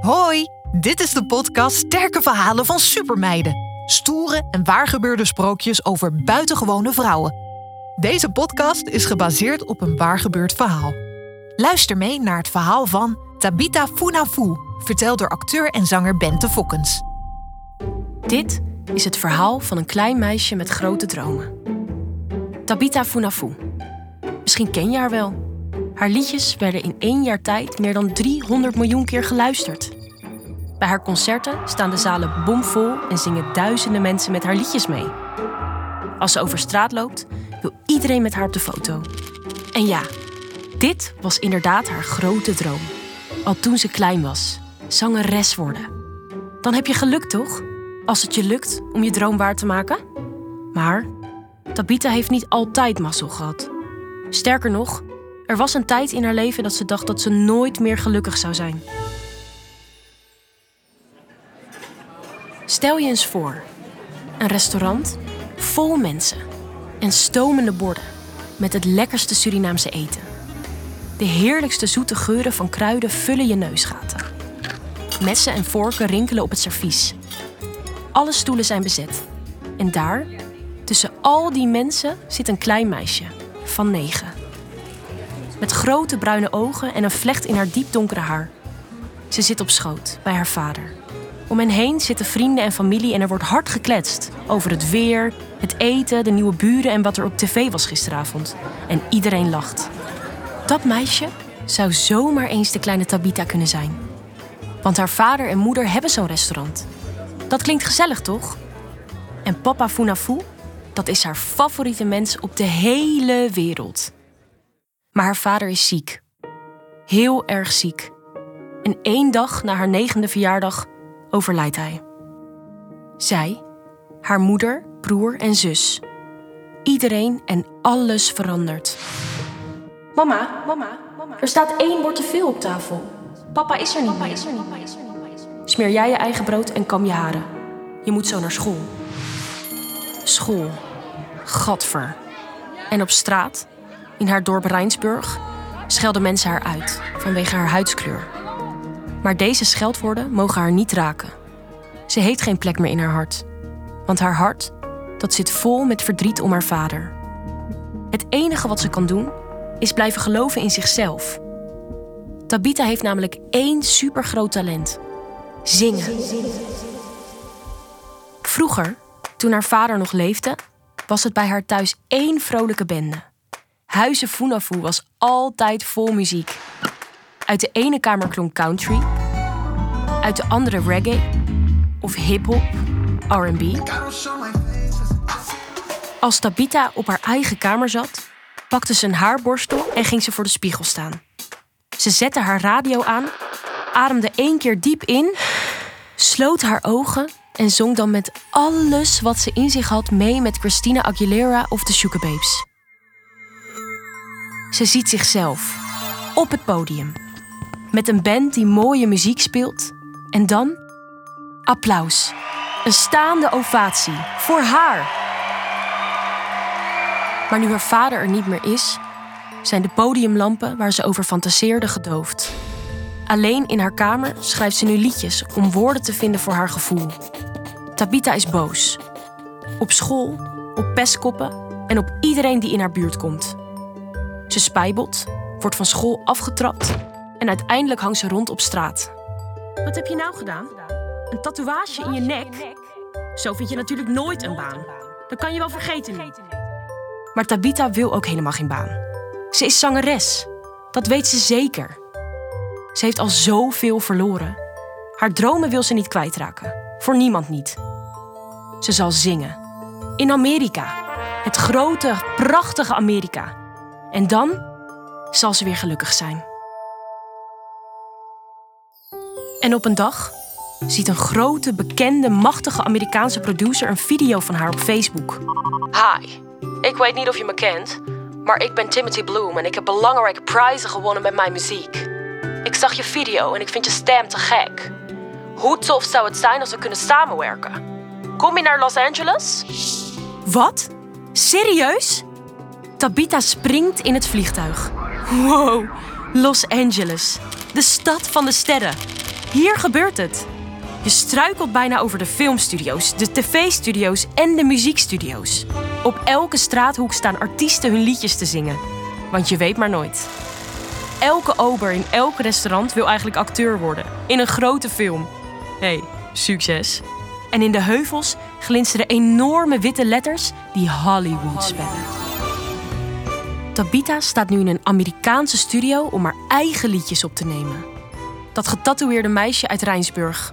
Hoi, dit is de podcast Sterke Verhalen van Supermeiden. Stoere en waargebeurde sprookjes over buitengewone vrouwen. Deze podcast is gebaseerd op een waargebeurd verhaal. Luister mee naar het verhaal van Tabita Funafu, verteld door acteur en zanger Bente Fokkens. Dit is het verhaal van een klein meisje met grote dromen. Tabita Funafu. Misschien ken je haar wel. Haar liedjes werden in één jaar tijd meer dan 300 miljoen keer geluisterd. Bij haar concerten staan de zalen bomvol en zingen duizenden mensen met haar liedjes mee. Als ze over straat loopt, wil iedereen met haar op de foto. En ja, dit was inderdaad haar grote droom. Al toen ze klein was, zangeres worden. Dan heb je geluk toch? Als het je lukt om je droom waar te maken? Maar Tabita heeft niet altijd mazzel gehad. Sterker nog, er was een tijd in haar leven dat ze dacht dat ze nooit meer gelukkig zou zijn. Stel je eens voor: een restaurant vol mensen en stomende borden met het lekkerste Surinaamse eten. De heerlijkste zoete geuren van kruiden vullen je neusgaten. Messen en vorken rinkelen op het servies. Alle stoelen zijn bezet. En daar, tussen al die mensen, zit een klein meisje van negen met grote bruine ogen en een vlecht in haar diepdonkere haar. Ze zit op schoot bij haar vader. Om hen heen zitten vrienden en familie en er wordt hard gekletst over het weer, het eten, de nieuwe buren en wat er op tv was gisteravond. En iedereen lacht. Dat meisje zou zomaar eens de kleine Tabita kunnen zijn. Want haar vader en moeder hebben zo'n restaurant. Dat klinkt gezellig, toch? En papa Funafu, dat is haar favoriete mens op de hele wereld. Maar haar vader is ziek. Heel erg ziek. En één dag na haar negende verjaardag overlijdt hij. Zij, haar moeder, broer en zus. Iedereen en alles verandert. Mama, mama, er staat één bord te veel op tafel. Papa is er niet meer. Smeer jij je eigen brood en kam je haren. Je moet zo naar school. School. Gadver. En op straat in haar dorp Rijnsburg schelden mensen haar uit vanwege haar huidskleur. Maar deze scheldwoorden mogen haar niet raken. Ze heeft geen plek meer in haar hart. Want haar hart, dat zit vol met verdriet om haar vader. Het enige wat ze kan doen, is blijven geloven in zichzelf. Tabita heeft namelijk één supergroot talent: zingen. Vroeger, toen haar vader nog leefde, was het bij haar thuis één vrolijke bende. Huizen Funafu was altijd vol muziek. Uit de ene kamer klonk country, uit de andere reggae of hip-hop, RB. Als Tabita op haar eigen kamer zat, pakte ze een haarborstel en ging ze voor de spiegel staan. Ze zette haar radio aan, ademde één keer diep in, sloot haar ogen en zong dan met alles wat ze in zich had mee met Christina Aguilera of de Sugababes. Ze ziet zichzelf op het podium. Met een band die mooie muziek speelt. En dan applaus. Een staande ovatie voor haar. Maar nu haar vader er niet meer is, zijn de podiumlampen waar ze over fantaseerde gedoofd. Alleen in haar kamer schrijft ze nu liedjes om woorden te vinden voor haar gevoel. Tabita is boos. Op school, op pestkoppen en op iedereen die in haar buurt komt. Ze spijbelt, wordt van school afgetrapt en uiteindelijk hangt ze rond op straat. Wat heb je nou gedaan? Een tatoeage in je nek? Zo vind je natuurlijk nooit een baan. Dat kan je wel vergeten. Maar Tabita wil ook helemaal geen baan. Ze is zangeres. Dat weet ze zeker. Ze heeft al zoveel verloren. Haar dromen wil ze niet kwijtraken. Voor niemand niet. Ze zal zingen. In Amerika. Het grote, prachtige Amerika. En dan zal ze weer gelukkig zijn. En op een dag ziet een grote, bekende, machtige Amerikaanse producer een video van haar op Facebook. Hi, ik weet niet of je me kent, maar ik ben Timothy Bloom en ik heb belangrijke prijzen gewonnen met mijn muziek. Ik zag je video en ik vind je stem te gek. Hoe tof zou het zijn als we kunnen samenwerken? Kom je naar Los Angeles? Wat? Serieus? Tabita springt in het vliegtuig. Wow, Los Angeles, de stad van de sterren. Hier gebeurt het. Je struikelt bijna over de filmstudio's, de tv-studio's en de muziekstudio's. Op elke straathoek staan artiesten hun liedjes te zingen. Want je weet maar nooit. Elke ober in elk restaurant wil eigenlijk acteur worden. In een grote film. hey, succes. En in de heuvels glinsteren enorme witte letters die Hollywood spellen. Tabitha staat nu in een Amerikaanse studio om haar eigen liedjes op te nemen. Dat getatoeëerde meisje uit Rijnsburg.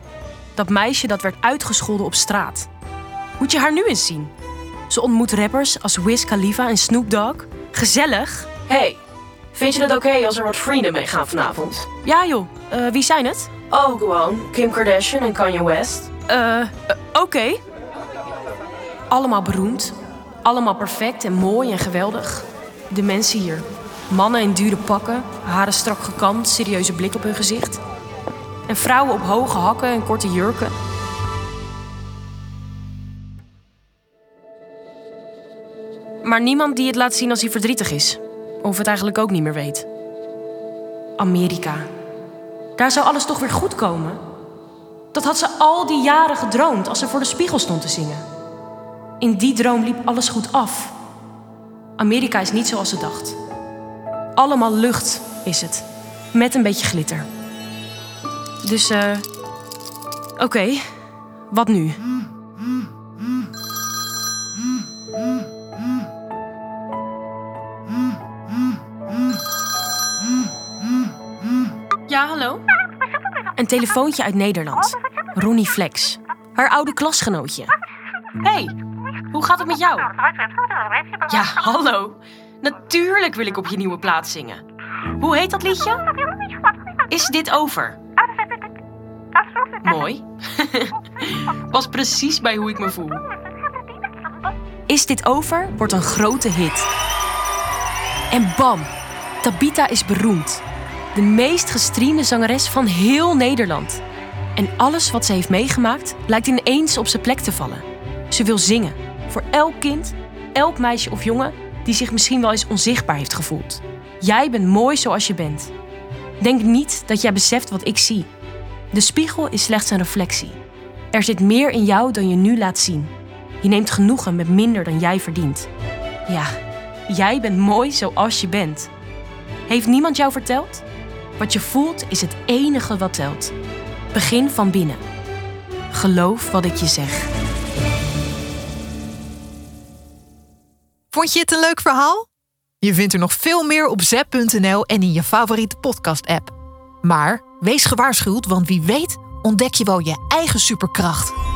Dat meisje dat werd uitgescholden op straat. Moet je haar nu eens zien? Ze ontmoet rappers als Wiz Khalifa en Snoop Dogg. Gezellig. Hey, vind je het oké als er wat vrienden meegaan vanavond? Ja joh, Eh, wie zijn het? Oh, gewoon Kim Kardashian en Kanye West. Eh, eh, oké. Allemaal beroemd. Allemaal perfect en mooi en geweldig. De mensen hier. Mannen in dure pakken, haren strak gekamd, serieuze blik op hun gezicht. En vrouwen op hoge hakken en korte jurken. Maar niemand die het laat zien als hij verdrietig is. Of het eigenlijk ook niet meer weet. Amerika. Daar zou alles toch weer goed komen? Dat had ze al die jaren gedroomd als ze voor de spiegel stond te zingen. In die droom liep alles goed af. Amerika is niet zoals ze dacht. Allemaal lucht is het. Met een beetje glitter. Dus, eh. Oké, wat nu? Ja, hallo? Een telefoontje uit Nederland. Ronnie Flex. Haar oude klasgenootje. hey, hoe gaat het met jou? Ja, hallo. Natuurlijk wil ik op je nieuwe plaats zingen. Hoe heet dat liedje? Is dit over? Mooi. Was precies bij hoe ik me voel. Is dit over wordt een grote hit. En bam, Tabita is beroemd. De meest gestreamde zangeres van heel Nederland. En alles wat ze heeft meegemaakt lijkt ineens op zijn plek te vallen. Ze wil zingen. Voor elk kind, elk meisje of jongen die zich misschien wel eens onzichtbaar heeft gevoeld. Jij bent mooi zoals je bent. Denk niet dat jij beseft wat ik zie. De spiegel is slechts een reflectie. Er zit meer in jou dan je nu laat zien. Je neemt genoegen met minder dan jij verdient. Ja, jij bent mooi zoals je bent. Heeft niemand jou verteld? Wat je voelt is het enige wat telt. Begin van binnen. Geloof wat ik je zeg. Vond je het een leuk verhaal? Je vindt er nog veel meer op zep.nl en in je favoriete podcast-app. Maar wees gewaarschuwd, want wie weet ontdek je wel je eigen superkracht.